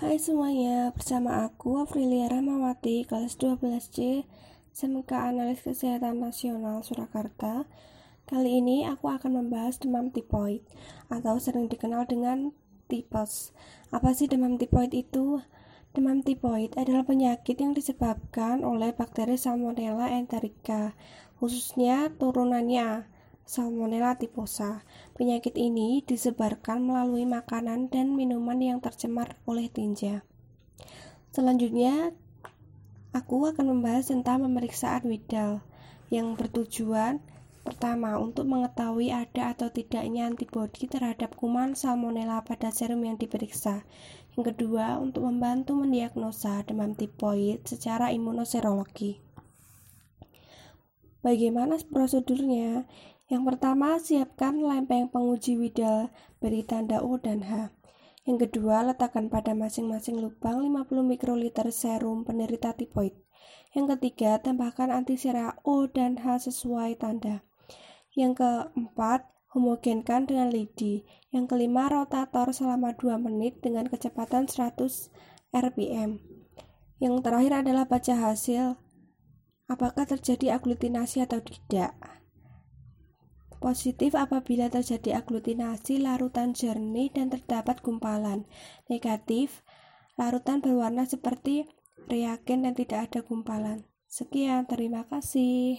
Hai semuanya, bersama aku Afrilia Rahmawati, kelas 12C, SMK Analis Kesehatan Nasional Surakarta. Kali ini aku akan membahas demam tipoid, atau sering dikenal dengan tipes. Apa sih demam tipoid itu? Demam tipoid adalah penyakit yang disebabkan oleh bakteri Salmonella enterica, khususnya turunannya Salmonella typhosa. Penyakit ini disebarkan melalui makanan dan minuman yang tercemar oleh tinja. Selanjutnya, aku akan membahas tentang pemeriksaan Widal yang bertujuan pertama untuk mengetahui ada atau tidaknya antibodi terhadap kuman Salmonella pada serum yang diperiksa. Yang kedua, untuk membantu mendiagnosa demam tipoid secara imunoserologi. Bagaimana prosedurnya? Yang pertama, siapkan lempeng penguji Widal beri tanda O dan H. Yang kedua, letakkan pada masing-masing lubang 50 mikroliter serum penderita tipoid. Yang ketiga, tambahkan antisera O dan H sesuai tanda. Yang keempat, homogenkan dengan lidi. Yang kelima, rotator selama 2 menit dengan kecepatan 100 rpm. Yang terakhir adalah baca hasil apakah terjadi aglutinasi atau tidak. Positif apabila terjadi aglutinasi larutan jernih dan terdapat gumpalan. Negatif, larutan berwarna seperti reagen dan tidak ada gumpalan. Sekian, terima kasih.